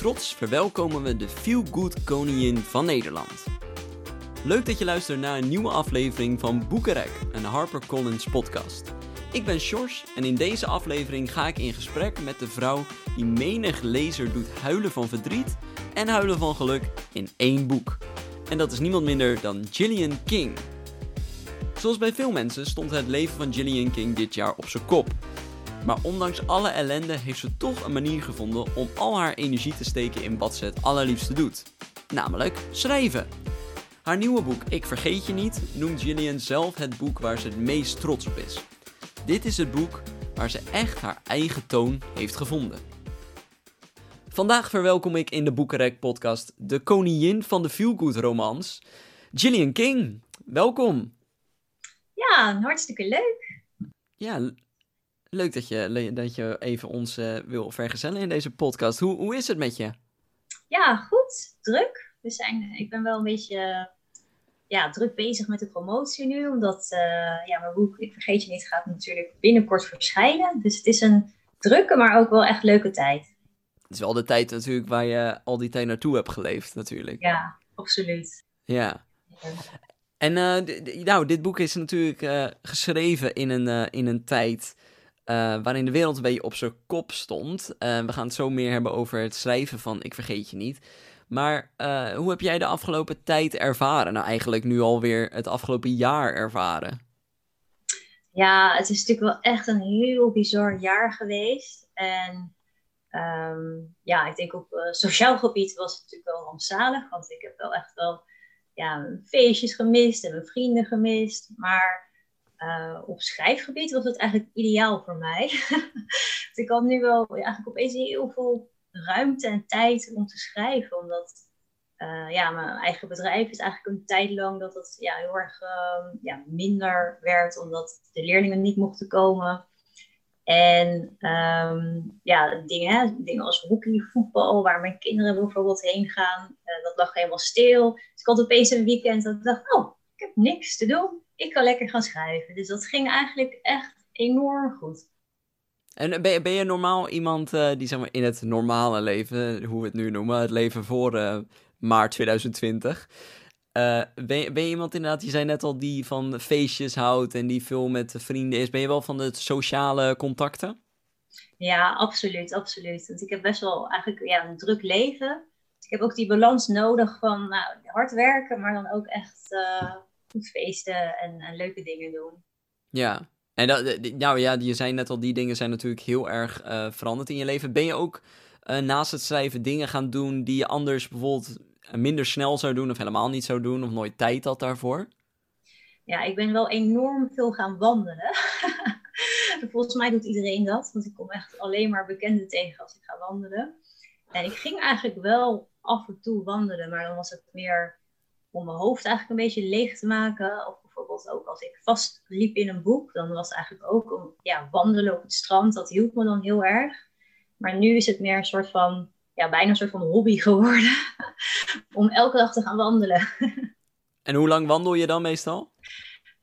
trots verwelkomen we de Feel Good Koningin van Nederland. Leuk dat je luistert naar een nieuwe aflevering van Boekenrek, een HarperCollins podcast. Ik ben Sjors en in deze aflevering ga ik in gesprek met de vrouw die menig lezer doet huilen van verdriet en huilen van geluk in één boek. En dat is niemand minder dan Gillian King. Zoals bij veel mensen stond het leven van Gillian King dit jaar op zijn kop. Maar ondanks alle ellende heeft ze toch een manier gevonden om al haar energie te steken in wat ze het allerliefste doet. Namelijk schrijven. Haar nieuwe boek Ik Vergeet Je Niet noemt Gillian zelf het boek waar ze het meest trots op is. Dit is het boek waar ze echt haar eigen toon heeft gevonden. Vandaag verwelkom ik in de Boekenrek podcast de koningin van de feelgood romans, Gillian King. Welkom. Ja, hartstikke leuk. Ja, leuk dat je, dat je even ons uh, wil vergezellen in deze podcast. Hoe, hoe is het met je? Ja, goed. Druk. We zijn, ik ben wel een beetje ja, druk bezig met de promotie nu. Omdat uh, ja, mijn boek Ik Vergeet Je Niet gaat natuurlijk binnenkort verschijnen. Dus het is een drukke, maar ook wel echt leuke tijd. Het is wel de tijd natuurlijk waar je al die tijd naartoe hebt geleefd natuurlijk. Ja, absoluut. Ja. En uh, nou, dit boek is natuurlijk uh, geschreven in een, in een tijd waarin de wereld een beetje op zijn kop stond. we gaan het zo meer hebben over het schrijven van Ik Vergeet Je Niet. Maar hoe heb jij de afgelopen tijd ervaren? Nou, eigenlijk nu alweer het afgelopen jaar ervaren. Ja, het is natuurlijk wel echt een heel bizar jaar geweest. En um, ja, ik denk op sociaal gebied was het natuurlijk wel rampzalig. Want ik heb wel echt wel ja, feestjes gemist en mijn vrienden gemist. Maar uh, op schrijfgebied was het eigenlijk ideaal voor mij. dus ik had nu wel eigenlijk opeens heel veel ruimte en tijd om te schrijven. Omdat uh, ja, mijn eigen bedrijf is eigenlijk een tijd lang dat het ja, heel erg uh, ja, minder werd. Omdat de leerlingen niet mochten komen. En um, ja, dingen, dingen als hockey, voetbal, waar mijn kinderen bijvoorbeeld heen gaan, uh, dat lag helemaal stil. Dus ik had opeens een weekend dat ik dacht, oh, ik heb niks te doen. Ik kan lekker gaan schrijven. Dus dat ging eigenlijk echt enorm goed. En ben je, ben je normaal iemand uh, die zeg maar, in het normale leven, hoe we het nu noemen, het leven voor uh, maart 2020, uh, ben, je, ben je iemand inderdaad, je zei net al, die van feestjes houdt en die veel met vrienden is. Ben je wel van de sociale contacten? Ja, absoluut, absoluut. Want ik heb best wel eigenlijk ja, een druk leven. Dus ik heb ook die balans nodig van nou, hard werken, maar dan ook echt goed feesten en, en, leuke dingen doen. Ja, en dat, nou ja, je zei net al, die dingen zijn natuurlijk heel erg uh, veranderd in je leven. Ben je ook naast het schrijven dingen gaan doen die je anders bijvoorbeeld minder snel zou doen of helemaal niet zou doen of nooit tijd had daarvoor? Ja, ik ben wel enorm veel gaan wandelen. Volgens mij doet iedereen dat, want ik kom echt alleen maar bekenden tegen als ik ga wandelen. En ik ging eigenlijk wel af en toe wandelen, maar dan was het meer om mijn hoofd eigenlijk een beetje leeg te maken. Of bijvoorbeeld ook als ik vastliep in een boek, dan was het eigenlijk ook om ja, wandelen op het strand. Dat hielp me dan heel erg. Maar nu is het meer een soort van ja, bijna een soort van hobby geworden. om elke dag te gaan wandelen. en hoe lang wandel je dan meestal?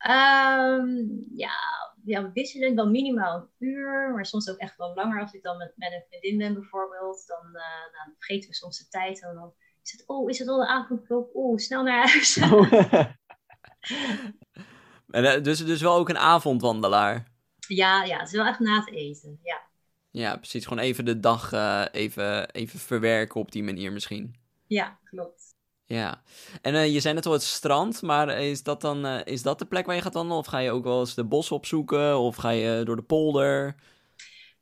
Um, ja, ja, wisselend wel minimaal een uur. Maar soms ook echt wel langer. Als ik dan met, met een vriendin ben bijvoorbeeld. Dan, uh, dan vergeten we soms de tijd. En dan is het, oh, is het al de avondklok? Oeh, snel naar huis. Oh. en, dus, dus wel ook een avondwandelaar? Ja, ja, het is wel echt na het eten, ja. Ja, precies. Gewoon even de dag uh, even, even verwerken op die manier misschien. Ja, klopt. Ja. En uh, je zei net al het strand, maar is dat dan uh, is dat de plek waar je gaat wandelen? Of ga je ook wel eens de bos opzoeken? Of ga je door de polder?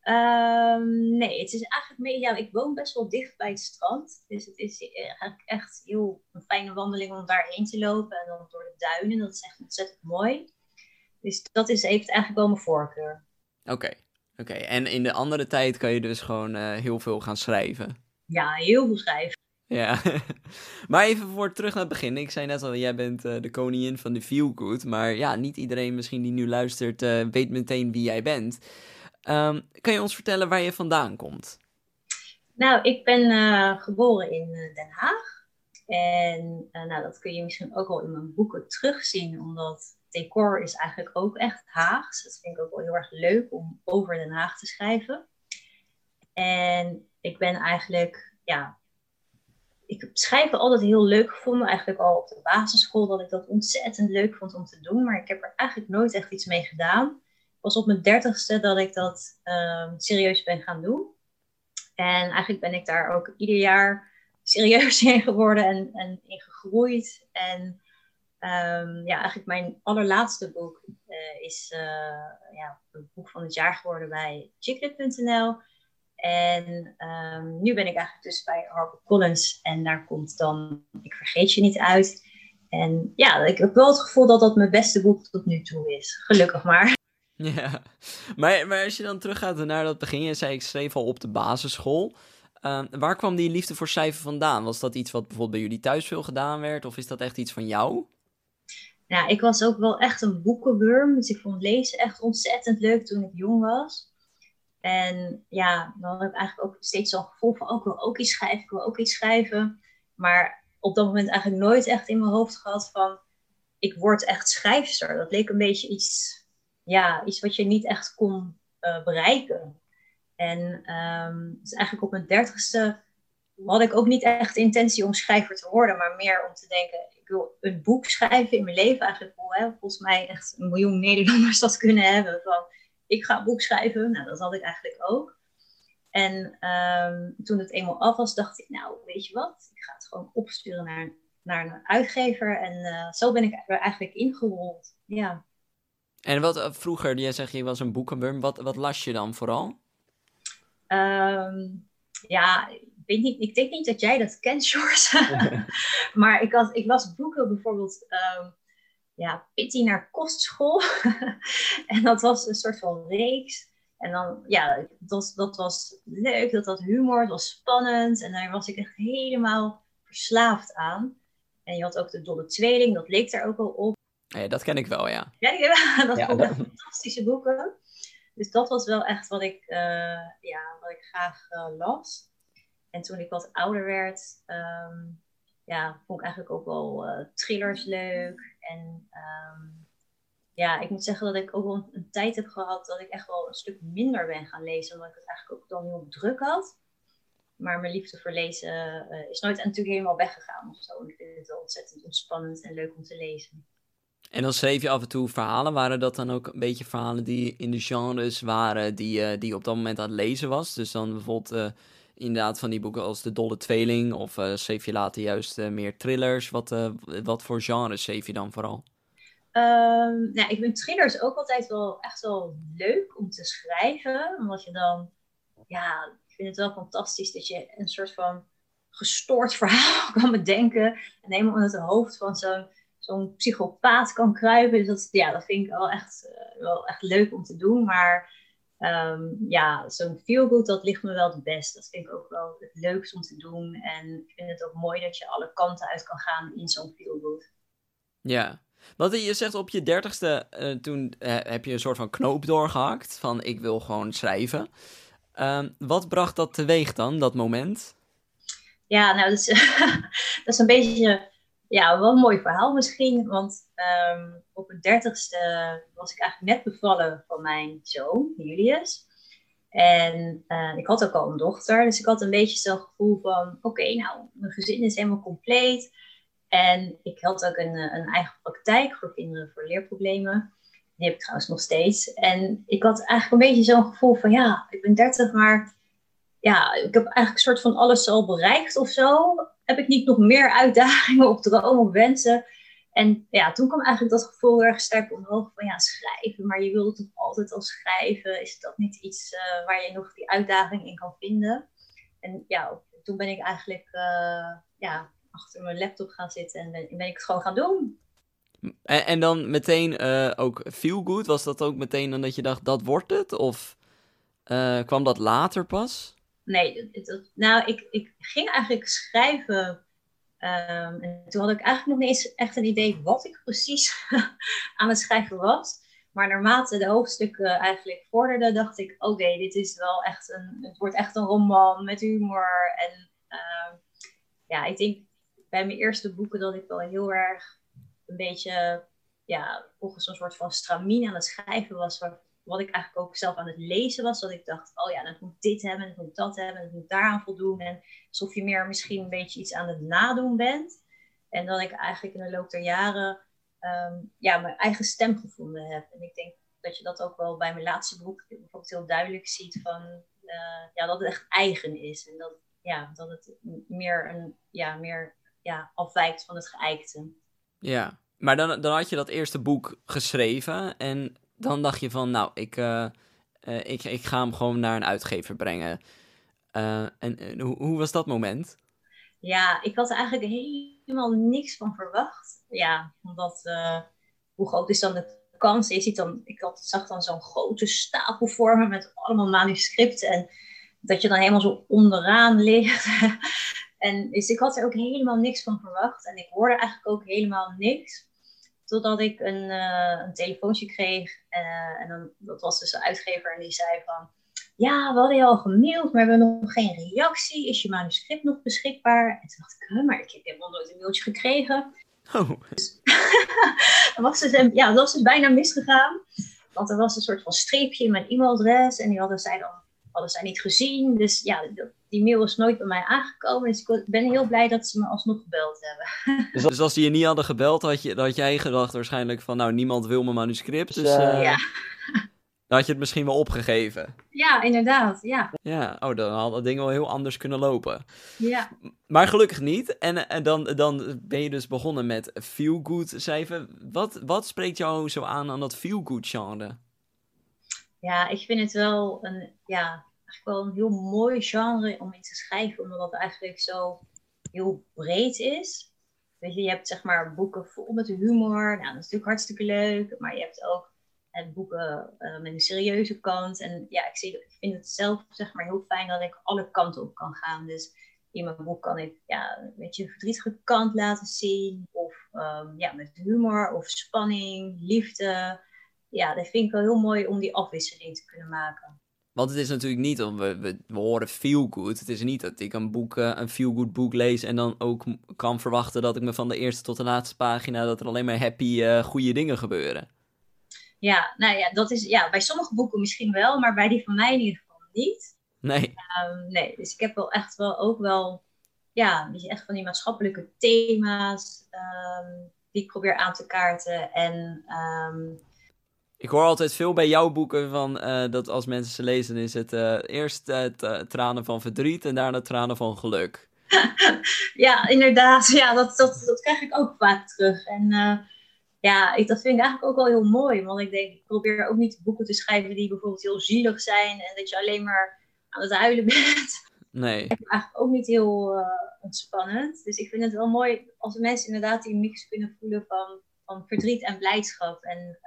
Um, nee, het is eigenlijk meer... Ja, ik woon best wel dicht bij het strand. Dus het is eigenlijk echt heel een fijne wandeling om daarheen te lopen. En dan door de duinen. Dat is echt ontzettend mooi. Dus dat is, heeft eigenlijk wel mijn voorkeur. Oké. Oké, en in de andere tijd kan je dus gewoon uh, heel veel gaan schrijven. Ja, heel veel schrijven. Ja, maar even voor terug naar het begin. Ik zei net al, jij bent uh, de koningin van de feel good. Maar ja, niet iedereen misschien die nu luistert uh, weet meteen wie jij bent. Um, kan je ons vertellen waar je vandaan komt? Nou, ik ben geboren in Den Haag. En nou, dat kun je misschien ook al in mijn boeken terugzien, omdat decor is eigenlijk ook echt Haags. Dat vind ik ook wel heel erg leuk om over Den Haag te schrijven. En ik ben eigenlijk ja, ik heb schrijven altijd heel leuk gevonden. Eigenlijk al op de basisschool dat ik dat ontzettend leuk vond om te doen. Maar ik heb er eigenlijk nooit echt iets mee gedaan. Was op mijn dertigste dat ik dat ehm, serieus ben gaan doen. En eigenlijk ben ik daar ook ieder jaar serieus in geworden en, en in gegroeid. En um, ja, eigenlijk mijn allerlaatste boek uh, is uh, ja, het boek van het jaar geworden bij chicklit.nl. En um, nu ben ik eigenlijk dus bij HarperCollins en daar komt dan Ik Vergeet Je Niet uit. En ja, ik heb wel het gevoel dat dat mijn beste boek tot nu toe is. Gelukkig maar. Ja, maar, maar als je dan teruggaat naar dat begin, je zei ik schreef al op de basisschool. Uh, waar kwam die liefde voor cijfer vandaan? Was dat iets wat bijvoorbeeld bij jullie thuis veel gedaan werd? Of is dat echt iets van jou? Ja, ik was ook wel echt een boekenworm. Dus ik vond lezen echt ontzettend leuk toen ik jong was. En ja, dan heb ik eigenlijk ook steeds zo'n gevoel van, oh, ik wil ook iets schrijven, ik wil ook iets schrijven. Maar op dat moment eigenlijk nooit echt in mijn hoofd gehad van, ik word echt schrijfster. Dat leek een beetje iets, ja, iets wat je niet echt kon uh, bereiken. En um, dus eigenlijk op mijn dertigste had ik ook niet echt intentie om schrijver te worden, maar meer om te denken, ik wil een boek schrijven in mijn leven. Eigenlijk hè, volgens mij echt een miljoen Nederlanders dat kunnen hebben van, ik ga een boek schrijven. Nou, dat had ik eigenlijk ook. En um, toen het eenmaal af was, dacht ik, nou, weet je wat? Ik ga het gewoon opsturen naar, naar een uitgever. En uh, zo ben ik er eigenlijk ingerold. Ja. En wat uh, vroeger, jij zegt je was een boekenburn, wat, wat las je dan vooral? Um, ja, ik, niet, ik denk niet dat jij dat kent, George. maar ik, had, ik las boeken bijvoorbeeld um, ja, Pitty naar kostschool. en dat was een soort van reeks. En dan, ja, dat, dat was leuk, dat had humor, dat was spannend. En daar was ik echt helemaal verslaafd aan. En je had ook de Dolle Tweeling, dat leek er ook al op. Ja, dat ken ik wel, ja. Ja, dat ja, echt fantastische boeken. Dus dat was wel echt wat ik, uh, ja, wat ik graag uh, las. En toen ik wat ouder werd, um, ja, vond ik eigenlijk ook wel uh, thrillers leuk. En um, ja, ik moet zeggen dat ik ook wel een, tijd heb gehad dat ik echt wel een stuk minder ben gaan lezen. Omdat ik het eigenlijk ook dan heel druk had. Maar mijn liefde voor lezen uh, is nooit natuurlijk helemaal weggegaan of zo. Ik vind het wel ontzettend ontspannend en leuk om te lezen. En dan schreef je af en toe verhalen. Waren dat dan ook een beetje verhalen die in de genres waren die, uh, die op dat moment aan het lezen was? Dus dan bijvoorbeeld uh, inderdaad van die boeken als De Dolle Tweeling. Of uh, schreef je later juist meer thrillers? Wat, wat voor genres schreef je dan vooral? Um, nou, ik vind thrillers ook altijd wel echt wel leuk om te schrijven. Omdat je dan, ja, ik vind het wel fantastisch dat je een soort van gestoord verhaal kan bedenken. En helemaal in het hoofd van zo'n zo'n psychopaat kan kruipen. Dus dat, ja, dat vind ik wel echt, uh, wel echt leuk om te doen. Maar um, ja, zo'n feel-good, dat ligt me wel het best. Dat vind ik ook wel het leukst om te doen. En ik vind het ook mooi dat je alle kanten uit kan gaan in zo'n feel-good. Ja, wat je zegt op je dertigste, uh, toen uh, heb je een soort van knoop doorgehakt van ik wil gewoon schrijven. Uh, wat bracht dat teweeg dan, dat moment? Ja, nou, dat is, dat is een beetje ja, wel een mooi verhaal misschien. Want um, op het dertigste was ik eigenlijk net bevallen van mijn zoon, Julius. En uh, ik had ook al een dochter, dus ik had een beetje zo'n gevoel van: oké, nou, mijn gezin is helemaal compleet. En ik had ook een, een eigen praktijk voor kinderen voor leerproblemen. Die heb ik trouwens nog steeds. En ik had eigenlijk een beetje zo'n gevoel van: ja, ik ben 30, maar ja, ik heb eigenlijk een soort van alles al bereikt of zo heb ik niet nog meer uitdagingen of dromen of wensen? En ja, toen kwam eigenlijk dat gevoel erg sterk omhoog van ja, schrijven, maar je wilt toch altijd al schrijven? Is dat niet iets uh, waar je nog die uitdaging in kan vinden? En ja, toen ben ik eigenlijk uh, ja, achter mijn laptop gaan zitten en ben, ik het gewoon gaan doen. En, en dan meteen uh, ook feel good? Was dat ook meteen dan dat je dacht, dat wordt het? Of kwam dat later pas? Nee, nou, ik, ik ging eigenlijk schrijven. Um, en toen had ik eigenlijk nog niet eens echt een idee wat ik precies aan het schrijven was. Maar naarmate de hoofdstukken eigenlijk vorderden, dacht ik: oké, dit is wel echt een. Het wordt echt een roman met humor. En uh, ja, ik denk bij mijn eerste boeken dat ik wel heel erg een beetje. Ja, volgens een soort van stramien aan het schrijven was. Waar, wat ik eigenlijk ook zelf aan het lezen was, dat ik dacht, oh ja, dan moet dit hebben, dan moet dat hebben, dan moet daaraan voldoen. En alsof je meer misschien een beetje iets aan het nadoen bent. En dat ik eigenlijk in de loop der jaren ehm, ja, mijn eigen stem gevonden heb. En ik denk dat je dat ook wel bij mijn laatste boek bijvoorbeeld heel duidelijk ziet van uh, ja, dat het echt eigen is. En dat, ja, dat het meer, een, ja, meer ja, afwijkt van het geëikte. Ja, maar dan, dan had je dat eerste boek geschreven en dan dacht je van, nou, ik, uh, ik, ik ga hem gewoon naar een uitgever brengen. Uh, en hoe, hoe was dat moment? Ja, ik had er eigenlijk helemaal niks van verwacht. Ja, omdat hoe groot is dan de kans? Je ziet dan, ik had, zag dan zo'n grote stapel vormen met allemaal manuscripten. En dat je dan helemaal zo onderaan ligt. en dus ik had er ook helemaal niks van verwacht. En ik hoorde eigenlijk ook helemaal niks. Totdat ik een, uh, een telefoontje kreeg. Uh, en dan, dat was dus een uitgever en die zei van... Ja, we hadden je al gemaild, maar we hebben nog geen reactie. Is je manuscript nog beschikbaar? En toen dacht ik, maar ik heb helemaal nooit een mailtje gekregen. Oh. Dus, was dus, ja, dat was dus bijna misgegaan. Want er was een soort van streepje in mijn e-mailadres. En die hadden zij dan hadden zij niet gezien. Dus ja, die mail is nooit bij mij aangekomen. Dus ik ben heel blij dat ze me alsnog gebeld hebben. Dus, dus als die je niet hadden gebeld, had, je, had jij gedacht waarschijnlijk van... nou, niemand wil mijn manuscript, dus... Uh, ja. Dan had je het misschien wel opgegeven. Ja, inderdaad, ja. Ja, oh, dan had dat ding wel heel anders kunnen lopen. Ja. Maar gelukkig niet. En, en dan, dan ben je dus begonnen met feel-good cijfer. Wat, wat spreekt jou zo aan aan dat feel-good genre? Ja, ik vind het wel een, ja, eigenlijk wel een heel mooi genre om in te schrijven, omdat het eigenlijk zo heel breed is. Weet je, je hebt zeg maar boeken vol met humor. Nou, dat is natuurlijk hartstikke leuk. Maar je hebt ook en boeken uh, met een serieuze kant. En ja, ik, zie, ik vind het zelf zeg maar heel fijn dat ik alle kanten op kan gaan. Dus in mijn boek kan ik ja, een beetje een verdrietige kant laten zien. Of um, ja, met humor of spanning, liefde. Ja, dat vind ik wel heel mooi om die afwisseling te kunnen maken. Want het is natuurlijk niet, we, we, we horen feel good. Het is niet dat ik een boek, uh, een feel good boek lees en dan ook kan verwachten dat ik me van de eerste tot de laatste pagina dat er alleen maar happy uh, goede dingen gebeuren. Ja, nou ja, dat is ja, bij sommige boeken misschien wel, maar bij die van mij in ieder geval niet. Nee. Um, nee, dus ik heb wel echt wel ook wel, ja, echt van die maatschappelijke thema's um, die ik probeer aan te kaarten. En um, ik hoor altijd veel bij jouw boeken van uh, dat als mensen ze lezen, is het uh, eerst uh, tranen van verdriet en daarna tranen van geluk. ja, inderdaad. Ja, dat, dat, dat krijg ik ook vaak terug. En ja, ik, dat vind ik eigenlijk ook wel heel mooi. Want ik denk, ik probeer ook niet boeken te schrijven die bijvoorbeeld heel zielig zijn. En dat je alleen maar aan het huilen bent. Nee. Dat is eigenlijk ook niet heel ontspannend. Dus ik vind het wel mooi als mensen inderdaad die mix kunnen voelen van, van verdriet en blijdschap. En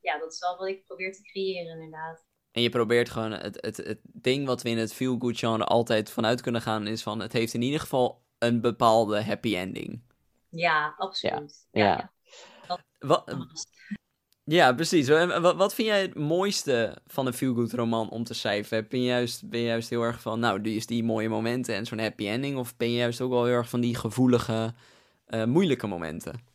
ja, dat is wel wat ik probeer te creëren inderdaad. En je probeert gewoon het, het, het ding wat we in het feel good genre altijd vanuit kunnen gaan, is van het heeft in ieder geval een bepaalde happy ending. Ja, absoluut. ja. ja. Wat, ja, precies. Wat, wat vind jij het mooiste van een feel-good roman om te schrijven? Ben je, juist, ben je juist heel erg van, nou, die is die mooie momenten en zo'n happy ending? Of ben je juist ook wel heel erg van die gevoelige, uh, moeilijke momenten?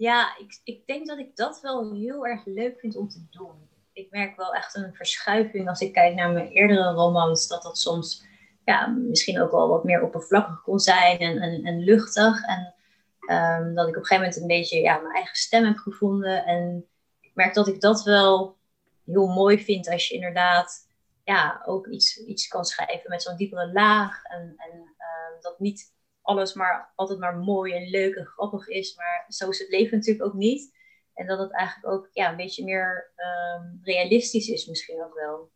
Ja, ik, ik denk dat ik dat wel heel erg leuk vind om te doen. Ik merk wel echt een verschuiving als ik kijk naar mijn eerdere romans, dat dat soms ja, misschien ook wel wat meer oppervlakkig kon zijn en, luchtig. En Um, dat ik op een gegeven moment een beetje ja, mijn eigen stem heb gevonden. En ik merk dat ik dat wel heel mooi vind als je inderdaad ja, ook iets, iets kan schrijven met zo'n diepere laag. En, en uh, dat niet alles maar altijd maar mooi en leuk en grappig is. Maar zo is het leven natuurlijk ook niet. En dat het eigenlijk ook ja, een beetje meer um, realistisch is misschien ook wel.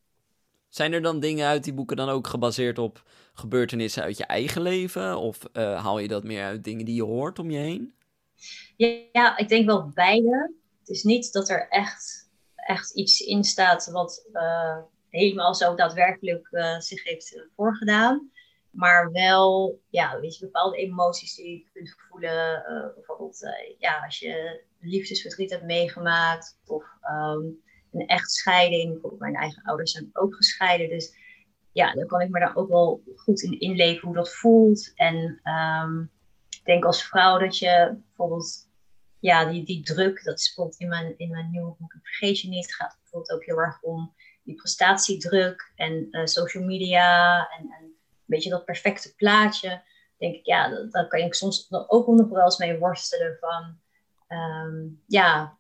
Zijn er dan dingen uit die boeken dan ook gebaseerd op gebeurtenissen uit je eigen leven? Of uh, haal je dat meer uit dingen die je hoort om je heen? Ja, ja ik denk wel beide. Het is niet dat er echt, echt iets in staat wat uh, helemaal zo daadwerkelijk uh, zich heeft voorgedaan. Maar wel, ja, weet je, bepaalde emoties die je kunt voelen. bijvoorbeeld, ja, als je liefdesverdriet hebt meegemaakt. Of um, een echtscheiding. Mijn eigen ouders zijn ook gescheiden. Dus ja, dan kan ik me daar ook wel goed in inleven hoe dat voelt. En um, ik denk als vrouw dat je bijvoorbeeld ja, die, die druk, dat bijvoorbeeld in mijn, in mijn nieuwe boek Vergeet je niet, gaat bijvoorbeeld ook heel erg om die prestatiedruk en uh, social media en, en, beetje dat perfecte plaatje. Denk ik, ja, daar kan ik soms ook nog wel eens mee worstelen van, um, ja,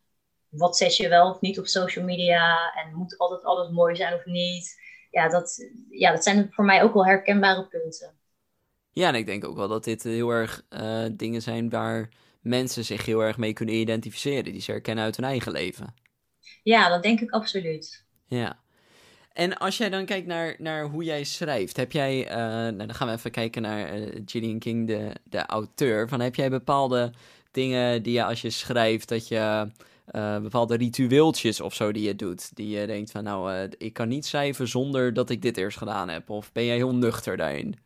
wat zet je wel of niet op social media en moet altijd alles mooi zijn of niet? Ja, dat, ja, dat zijn voor mij ook wel herkenbare punten. Ja, en ik denk ook wel dat dit heel erg uh, dingen zijn waar mensen zich heel erg mee kunnen identificeren, die ze herkennen uit hun eigen leven. Ja, dat denk ik absoluut. Ja. En als jij dan kijkt naar, naar hoe jij schrijft, heb jij, uh, nou dan gaan we even kijken naar uh, Gillian King, de, de auteur. Van, heb jij bepaalde dingen die je als je schrijft, dat je uh, bepaalde ritueeltjes of zo die je doet, die je denkt van nou, ik kan niet schrijven zonder dat ik dit eerst gedaan heb? Of ben jij heel nuchter daarin?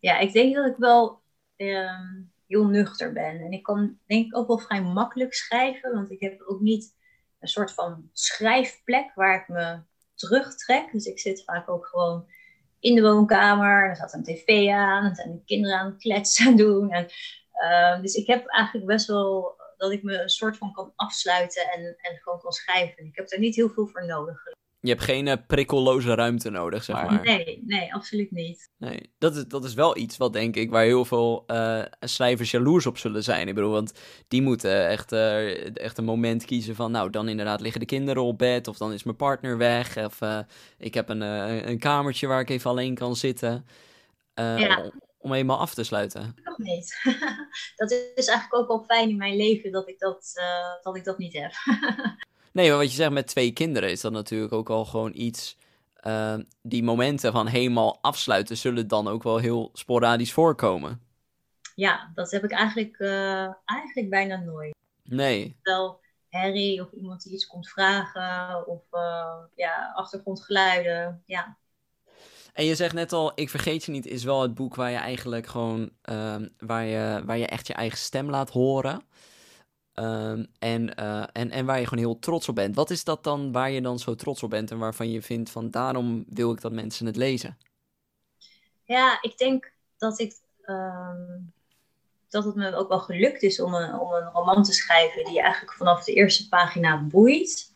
Ja, ik denk dat ik wel ehm, heel nuchter ben. En ik kan denk ik ook wel vrij makkelijk schrijven, want ik heb ook niet een soort van schrijfplek waar ik me terugtrek. Dus ik zit vaak ook gewoon in de woonkamer, er staat een tv aan, en zijn de kinderen aan het kletsen doen. En, uh, dus ik heb eigenlijk best wel dat ik me een soort van kan afsluiten en, en gewoon kan schrijven. Ik heb daar niet heel veel voor nodig. Je hebt geen uh, prikkelloze ruimte nodig, zeg maar. Nee, nee, absoluut niet. Nee, dat is, dat is wel iets wat denk ik waar heel veel uh, schrijvers jaloers op zullen zijn. Ik bedoel, want die moeten echt, uh, echt een moment kiezen van, nou, dan inderdaad liggen de kinderen op bed, of dan is mijn partner weg, of ik heb een, een kamertje waar ik even alleen kan zitten. Ja. Om, om eenmaal af te sluiten. Nog niet. dat is eigenlijk ook wel fijn in mijn leven dat ik dat, dat, ik dat niet heb. Nee, maar wat je zegt met twee kinderen is dat natuurlijk ook al gewoon iets. Uh, die momenten van helemaal afsluiten zullen dan ook wel heel sporadisch voorkomen. Ja, dat heb ik eigenlijk, uh, eigenlijk bijna nooit. Nee. Wel Harry of iemand die iets komt vragen of uh, ja, achtergrondgeluiden. Ja. En je zegt net al, Ik Vergeet Je Niet is wel het boek waar je eigenlijk gewoon, ehm, waar, je, waar je echt je eigen stem laat horen. Um, en, uh, en, en waar je gewoon heel trots op bent. Wat is dat dan waar je dan zo trots op bent en waarvan je vindt van daarom wil ik dat mensen het lezen? Ja, ik denk dat ik um, dat het me ook wel gelukt is om een, om een roman te schrijven die eigenlijk vanaf de eerste pagina boeit.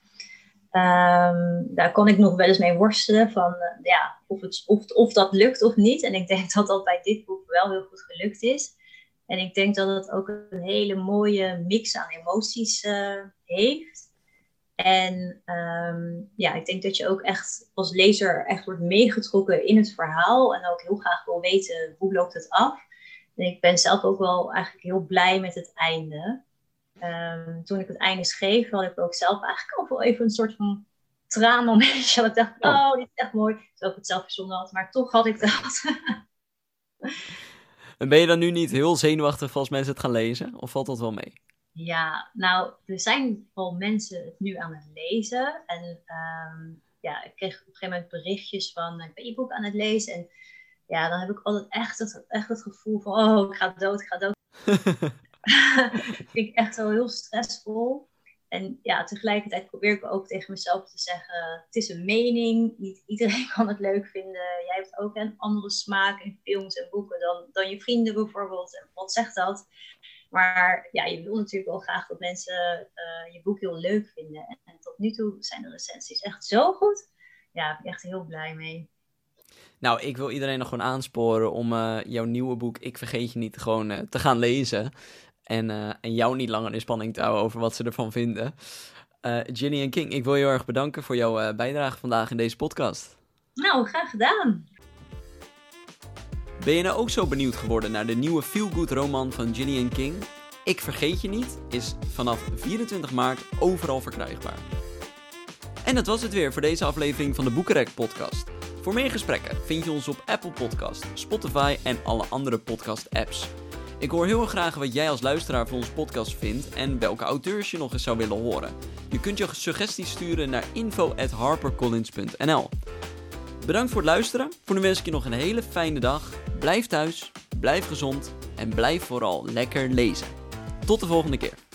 Um, daar kon ik nog wel eens mee worstelen van uh, ja, of, het, of, of dat lukt of niet. En ik denk dat dat bij dit boek wel heel goed gelukt is. En ik denk dat het ook een hele mooie mix aan emoties uh, heeft. En um, ja, ik denk dat je ook echt als lezer echt wordt meegetrokken in het verhaal. En ook heel graag wil weten hoe loopt het af. En ik ben zelf ook wel eigenlijk heel blij met het einde. Um, toen ik het einde schreef, had ik ook zelf eigenlijk ook wel even een soort van traanmomentje. Dat ik dacht, oh, dit is echt mooi. Terwijl ik het zelf verzonnen had. Maar toch had ik dat. En ben je dan nu niet heel zenuwachtig als mensen het gaan lezen? Of valt dat wel mee? Ja, nou, er zijn wel mensen het nu aan het lezen. En um, ja, ik kreeg op een gegeven moment berichtjes van, ik ben je boek aan het lezen. En ja, dan heb ik altijd echt het, echt het gevoel van, oh, ik ga dood, ik ga dood. vind ik echt wel heel stressvol. En ja, tegelijkertijd probeer ik ook tegen mezelf te zeggen: het is een mening, niet iedereen kan het leuk vinden. Jij hebt ook een andere smaak in films en boeken dan, dan je vrienden bijvoorbeeld. En wat zegt dat? Maar ja, je wil natuurlijk wel graag dat mensen uh, je boek heel leuk vinden. En, tot nu toe zijn de recensies echt zo goed. Ja, daar ben ik echt heel blij mee. Nou, ik wil iedereen nog gewoon aansporen om uh, jouw nieuwe boek Ik Vergeet Je Niet gewoon uh, te gaan lezen. En, uh, en jou niet langer in spanning te houden over wat ze ervan vinden. Uh, Ginny en King, ik wil je heel erg bedanken voor jouw uh, bijdrage vandaag in deze podcast. Nou, graag gedaan. Ben je nou ook zo benieuwd geworden naar de nieuwe feel-good roman van Ginny en King? Ik Vergeet Je Niet is vanaf 24 maart overal verkrijgbaar. En dat was het weer voor deze aflevering van de Boekenrek podcast. Voor meer gesprekken vind je ons op Apple Podcast, Spotify en alle andere podcast apps. Ik hoor heel graag wat jij als luisteraar van onze podcast vindt en welke auteurs je nog eens zou willen horen. Je kunt je suggesties sturen naar info@harpercollins.nl. Bedankt voor het luisteren. Voor nu wens ik je nog een hele fijne dag. Blijf thuis, blijf gezond en blijf vooral lekker lezen. Tot de volgende keer.